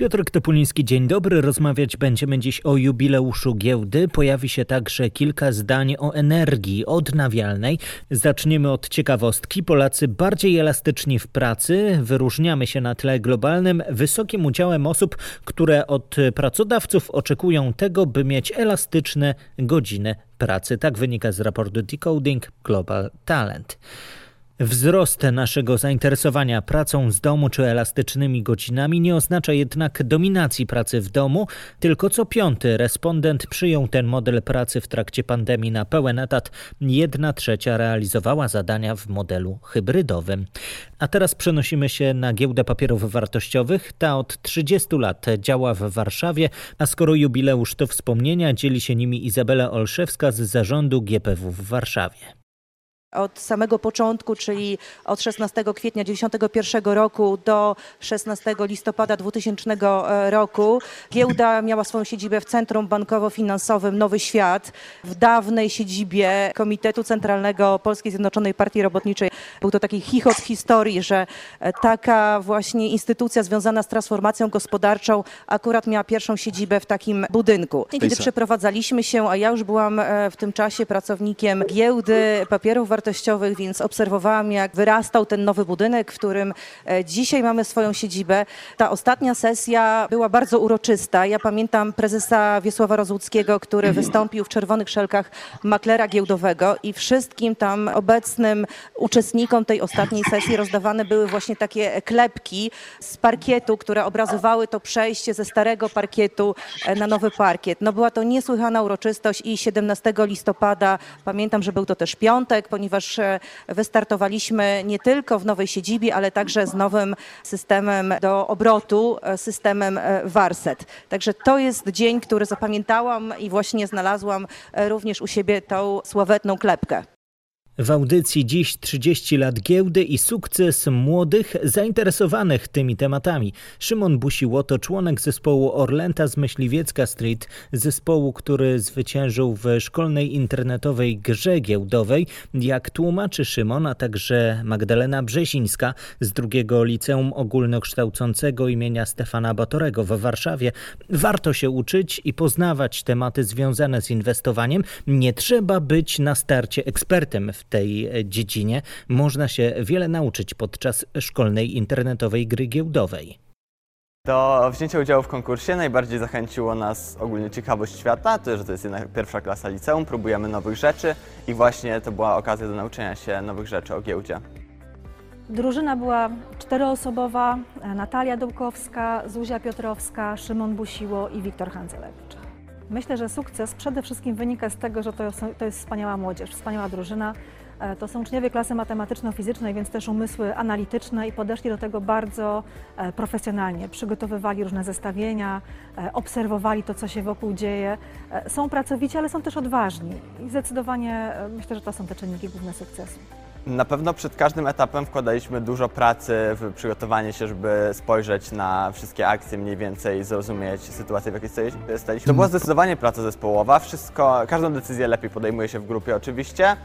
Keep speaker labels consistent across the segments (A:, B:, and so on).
A: Piotr Topuliński, dzień dobry. Rozmawiać będziemy dziś o jubileuszu giełdy. Pojawi się także kilka zdań o energii odnawialnej. Zaczniemy od ciekawostki. Polacy bardziej elastyczni w pracy. Wyróżniamy się na tle globalnym wysokim udziałem osób, które od pracodawców oczekują tego, by mieć elastyczne godziny pracy. Tak wynika z raportu Decoding Global Talent. Wzrost naszego zainteresowania pracą z domu czy elastycznymi godzinami nie oznacza jednak dominacji pracy w domu, tylko co piąty respondent przyjął ten model pracy w trakcie pandemii na pełen etat. Jedna trzecia realizowała zadania w modelu hybrydowym. A teraz przenosimy się na giełdę papierów wartościowych. Ta od 30 lat działa w Warszawie, a skoro jubileusz to wspomnienia, dzieli się nimi Izabela Olszewska z zarządu GPW w Warszawie.
B: Od samego początku, czyli od 16 kwietnia 1991 roku do 16 listopada 2000 roku, giełda miała swoją siedzibę w Centrum Bankowo-Finansowym Nowy Świat, w dawnej siedzibie Komitetu Centralnego Polskiej Zjednoczonej Partii Robotniczej. Był to taki chichot historii, że taka właśnie instytucja związana z transformacją gospodarczą akurat miała pierwszą siedzibę w takim budynku. Kiedy przeprowadzaliśmy się, a ja już byłam w tym czasie pracownikiem giełdy papierów wartościowych, wartościowych, więc obserwowałam, jak wyrastał ten nowy budynek, w którym e, dzisiaj mamy swoją siedzibę. Ta ostatnia sesja była bardzo uroczysta. Ja pamiętam prezesa Wiesława Rozłuckiego, który wystąpił w czerwonych szelkach maklera giełdowego i wszystkim tam obecnym uczestnikom tej ostatniej sesji rozdawane były właśnie takie klepki z parkietu, które obrazowały to przejście ze starego parkietu e, na nowy parkiet. No była to niesłychana uroczystość i 17 listopada, pamiętam, że był to też piątek, ponieważ ponieważ e, wystartowaliśmy nie tylko w nowej siedzibie, ale także z nowym systemem do obrotu, e, systemem e, Warset. Także to jest dzień, który zapamiętałam i właśnie znalazłam również u siebie tą sławetną klepkę.
A: W audycji dziś 30 lat giełdy i sukces młodych zainteresowanych tymi tematami. Szymon Busiłoto, członek zespołu Orlenta z Myśliwiecka Street, zespołu, który zwyciężył w szkolnej internetowej grze giełdowej. Jak tłumaczy Szymon, a także Magdalena Brzezińska z drugiego liceum ogólnokształcącego imienia Stefana Batorego w Warszawie. Warto się uczyć i poznawać tematy związane z inwestowaniem. Nie trzeba być na starcie ekspertem w tej dziedzinie można się wiele nauczyć podczas szkolnej internetowej gry giełdowej.
C: Do wzięcia udziału w konkursie najbardziej zachęciło nas ogólnie ciekawość świata, to, że to jest jednak pierwsza klasa liceum, próbujemy nowych rzeczy i właśnie to była okazja do nauczenia się nowych rzeczy o giełdzie.
D: Drużyna była czteroosobowa, Natalia Dołkowska, Zuzia Piotrowska, Szymon Busiło i Wiktor Handzelewicz. Myślę, że sukces przede wszystkim wynika z tego, że to jest, to jest wspaniała młodzież, wspaniała drużyna. E, to są uczniowie klasy matematyczno-fizycznej, więc też umysły analityczne i podeszli do tego bardzo e, profesjonalnie. Przygotowywali różne zestawienia, e, obserwowali to, co się wokół dzieje. Są pracowici, ale są też odważni i zdecydowanie myślę, że to są te czynniki główne sukcesu.
C: Na pewno przed każdym etapem wkładaliśmy dużo pracy w przygotowanie się, żeby spojrzeć na wszystkie akcje, mniej więcej zrozumieć sytuację, w jakiej staliśmy. To była zdecydowanie praca zespołowa. Wszystko, każdą decyzję lepiej podejmuje się w grupie oczywiście.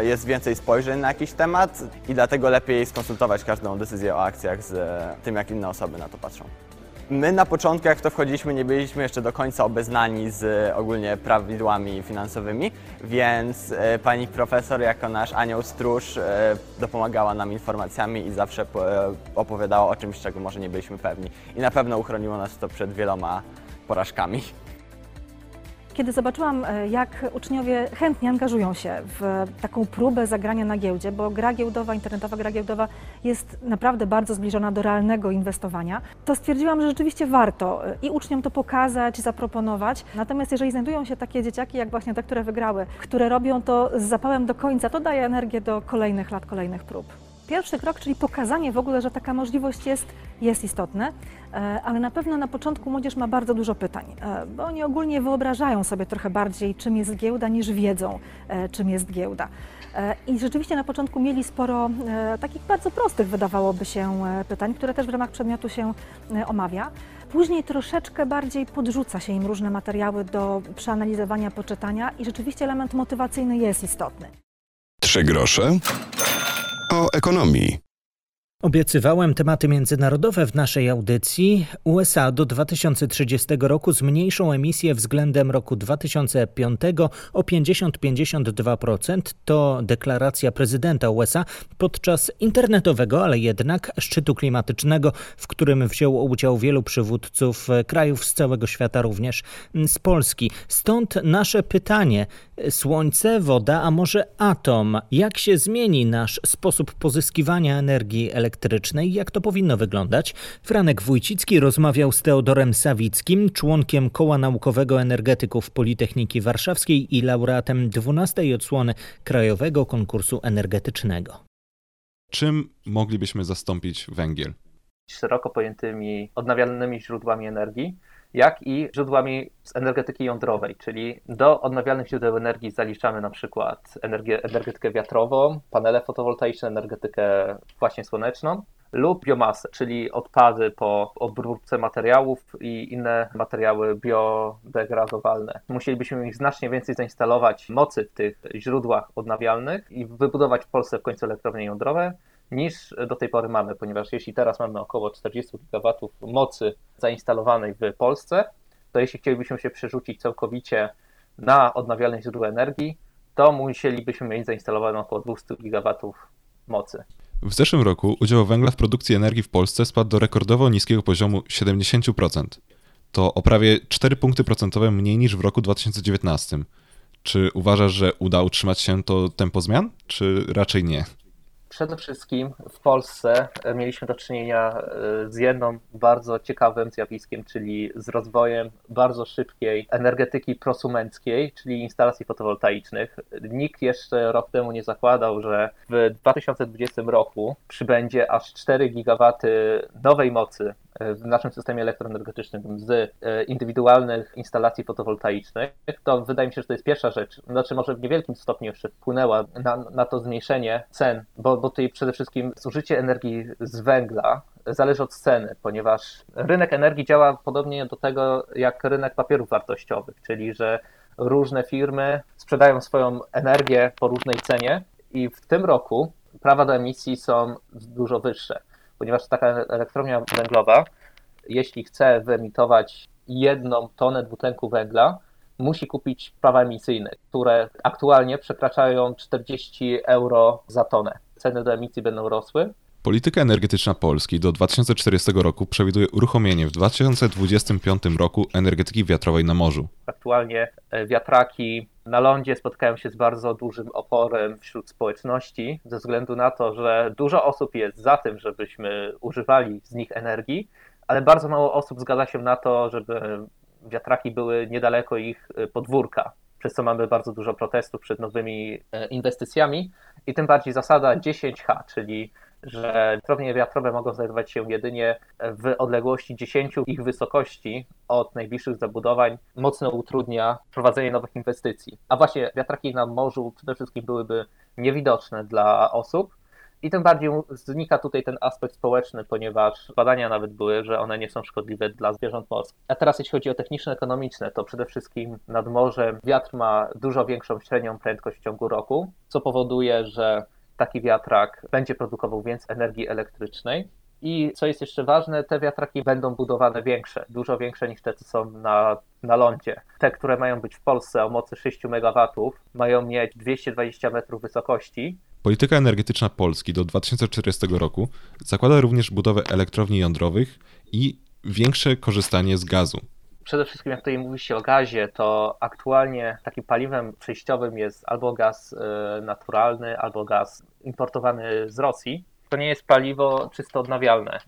C: Jest więcej spojrzeń na jakiś temat i dlatego lepiej skonsultować każdą decyzję o akcjach z tym, jak inne osoby na to patrzą. My na początku, jak w to wchodziliśmy, nie byliśmy jeszcze do końca obeznani z ogólnie prawidłami finansowymi, więc e, pani profesor jako nasz anioł stróż e, dopomagała nam informacjami i zawsze e, opowiadała o czymś, czego może nie byliśmy pewni. I na pewno uchroniło nas to przed wieloma porażkami.
D: Kiedy zobaczyłam, e, jak uczniowie chętnie angażują się w taką próbę zagrania na giełdzie, bo gra giełdowa, internetowa gra giełdowa jest naprawdę bardzo zbliżona do realnego inwestowania, to stwierdziłam, że rzeczywiście warto e, i uczniom to pokazać, zaproponować. Natomiast jeżeli znajdują się takie dzieciaki, jak właśnie te, które wygrały, które robią to z zapałem do końca, to daje energię do kolejnych lat, kolejnych prób. Pierwszy krok, czyli pokazanie w ogóle, że taka możliwość jest, jest istotne, e, ale na pewno na początku młodzież ma bardzo dużo pytań, e, bo oni ogólnie wyobrażają sobie trochę bardziej, czym jest giełda, niż wiedzą, e, czym jest giełda. I rzeczywiście na początku mieli sporo takich bardzo prostych, wydawałoby się, pytań, które też w ramach przedmiotu się omawia. Później troszeczkę bardziej podrzuca się im różne materiały do przeanalizowania, poczytania i rzeczywiście element motywacyjny jest istotny.
E: Trzy grosze ekonomii.
A: Obiecywałem tematy międzynarodowe w naszej audycji. USA do 2030 roku zmniejszą emisję względem roku 2005 o 50-52%. To deklaracja prezydenta USA podczas internetowego, ale jednak szczytu klimatycznego, w którym wzięło udział wielu przywódców krajów z całego świata, również z Polski. Stąd nasze pytanie: słońce, woda, a może atom? Jak się zmieni nasz sposób pozyskiwania energii elektrycznej? Elektrycznej, jak to powinno wyglądać, Franek Wójcicki rozmawiał z Teodorem Sawickim, członkiem Koła Naukowego Energetyków Politechniki Warszawskiej i laureatem 12 odsłony Krajowego Konkursu Energetycznego.
F: Czym moglibyśmy zastąpić węgiel?
G: Szeroko pojętymi odnawialnymi źródłami energii, jak i źródłami z energetyki jądrowej, czyli do odnawialnych źródeł energii zaliczamy na przykład energię, energetykę wiatrową, panele fotowoltaiczne, energetykę właśnie słoneczną lub biomasę, czyli odpady po obróbce materiałów i inne materiały biodegradowalne. Musielibyśmy ich znacznie więcej zainstalować mocy w tych źródłach odnawialnych i wybudować w Polsce w końcu elektrownie jądrowe, niż do tej pory mamy, ponieważ jeśli teraz mamy około 40 GW mocy zainstalowanej w Polsce, to jeśli chcielibyśmy się przerzucić całkowicie na odnawialne źródła energii, to musielibyśmy mieć zainstalowane około 200 GW mocy.
F: W zeszłym roku udział węgla w produkcji energii w Polsce spadł do rekordowo niskiego poziomu 70%. To o prawie 4 punkty procentowe mniej niż w roku 2019. Czy uważasz, że uda utrzymać się to tempo zmian, czy raczej nie?
G: Przede wszystkim w Polsce e, mieliśmy do czynienia e, z jedną bardzo ciekawym zjawiskiem, czyli z rozwojem bardzo szybkiej energetyki prosumenckiej, czyli instalacji fotowoltaicznych. Nikt jeszcze rok temu nie zakładał, że w 2020 roku przybędzie aż 4 gigawaty nowej mocy w naszym systemie elektroenergetycznym z e, indywidualnych instalacji fotowoltaicznych, to wydaje mi się, że to jest pierwsza rzecz. Znaczy może w niewielkim stopniu jeszcze wpłynęła na, na to zmniejszenie cen, bo, bo tutaj przede wszystkim zużycie energii z węgla zależy od ceny, ponieważ rynek energii działa podobnie do tego jak rynek papierów wartościowych, czyli że różne firmy sprzedają swoją energię po różnej cenie i w tym roku prawa do emisji są dużo wyższe ponieważ taka elektrownia węglowa, jeśli chce wyemitować jedną tonę dwutlenku węgla, musi kupić prawa emisyjne, które aktualnie przekraczają 40 euro za tonę. Ceny do emisji będą rosły.
F: Polityka energetyczna Polski do 2040 roku przewiduje uruchomienie w 2025 roku energetyki wiatrowej na morzu.
G: Aktualnie e, wiatraki na lądzie spotkają się z bardzo dużym oporem wśród społeczności, ze względu na to, że dużo osób jest za tym, żebyśmy używali z nich energii, ale bardzo mało osób zgadza się na to, żeby wiatraki były niedaleko ich e, podwórka, przez co mamy bardzo dużo protestów przed nowymi e, inwestycjami i tym bardziej zasada 10H, czyli że elektrownie wiatrowe mogą znajdować się jedynie w odległości 10 ich wysokości od najbliższych zabudowań, mocno utrudnia prowadzenie nowych inwestycji. A właśnie wiatraki na morzu przede wszystkim byłyby niewidoczne dla osób, i tym bardziej znika tutaj ten aspekt społeczny, ponieważ badania nawet były, że one nie są szkodliwe dla zwierząt morskich. A teraz jeśli chodzi o techniczno-ekonomiczne, to przede wszystkim nad morzem wiatr ma dużo większą średnią prędkość w ciągu roku, co powoduje, że taki wiatrak będzie produkował więcej energii elektrycznej. I co jest jeszcze ważne, te wiatraki będą budowane większe, dużo większe niż te, co są na, na lądzie. Te, które mają być w Polsce o mocy 6 MW, mają mieć 220 metrów wysokości.
F: Polityka energetyczna Polski do 2040 roku zakłada również budowę elektrowni jądrowych i większe korzystanie z gazu
G: przede wszystkim jak tutaj mówi się o gazie, to aktualnie takim paliwem przejściowym jest albo gaz e, naturalny, albo gaz importowany z Rosji. To nie jest paliwo czysto odnawialne,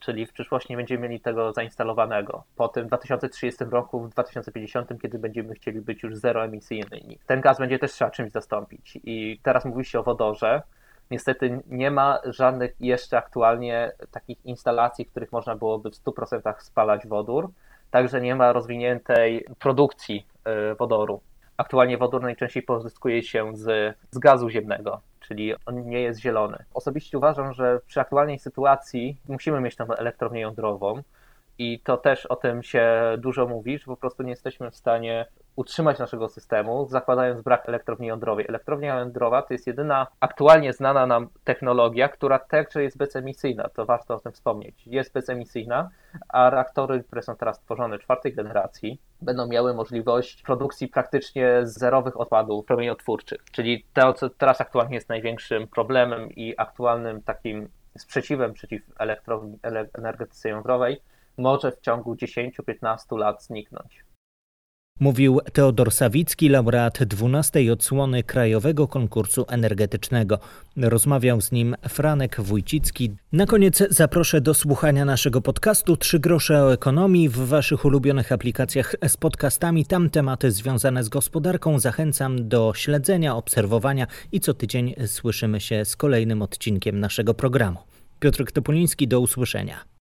G: czyli w przyszłości nie będziemy mieli tego zainstalowanego. Po tym w 2030 roku, w 2050, kiedy będziemy chcieli być już zeroemisyjni. Ten gaz będzie też trzeba czymś zastąpić. I teraz mówi się o wodorze, Niestety nie ma żadnych jeszcze aktualnie takich instalacji, w których można byłoby w 100% spalać wodór. Także nie ma rozwiniętej produkcji y, wodoru. Aktualnie wodór najczęściej pozyskuje się z, z gazu ziemnego, czyli on nie jest zielony. Osobiście uważam, że przy aktualnej sytuacji musimy mieć tą elektrownię jądrową i to też o tym się dużo mówi, że po prostu nie jesteśmy w stanie utrzymać naszego systemu, zakładając brak elektrowni jądrowej. Elektrownia jądrowa to jest jedyna aktualnie znana nam technologia, która także jest bezemisyjna, to warto o tym wspomnieć. Jest bezemisyjna, a reaktory, które są teraz tworzone czwartej generacji, będą miały możliwość produkcji praktycznie zerowych odpadów promieniotwórczych. Czyli to, co teraz aktualnie jest największym problemem i aktualnym takim sprzeciwem przeciw elektrowni, energetyce jądrowej, może w ciągu 10-15 lat zniknąć.
A: Mówił Teodor Sawicki, laureat 12 odsłony Krajowego Konkursu Energetycznego. Rozmawiał z nim Franek Wójcicki. Na koniec zaproszę do słuchania naszego podcastu Trzy grosze o ekonomii w waszych ulubionych aplikacjach z podcastami. Tam tematy związane z gospodarką. Zachęcam do śledzenia, obserwowania i co tydzień słyszymy się z kolejnym odcinkiem naszego programu. Piotr Topuliński, do usłyszenia.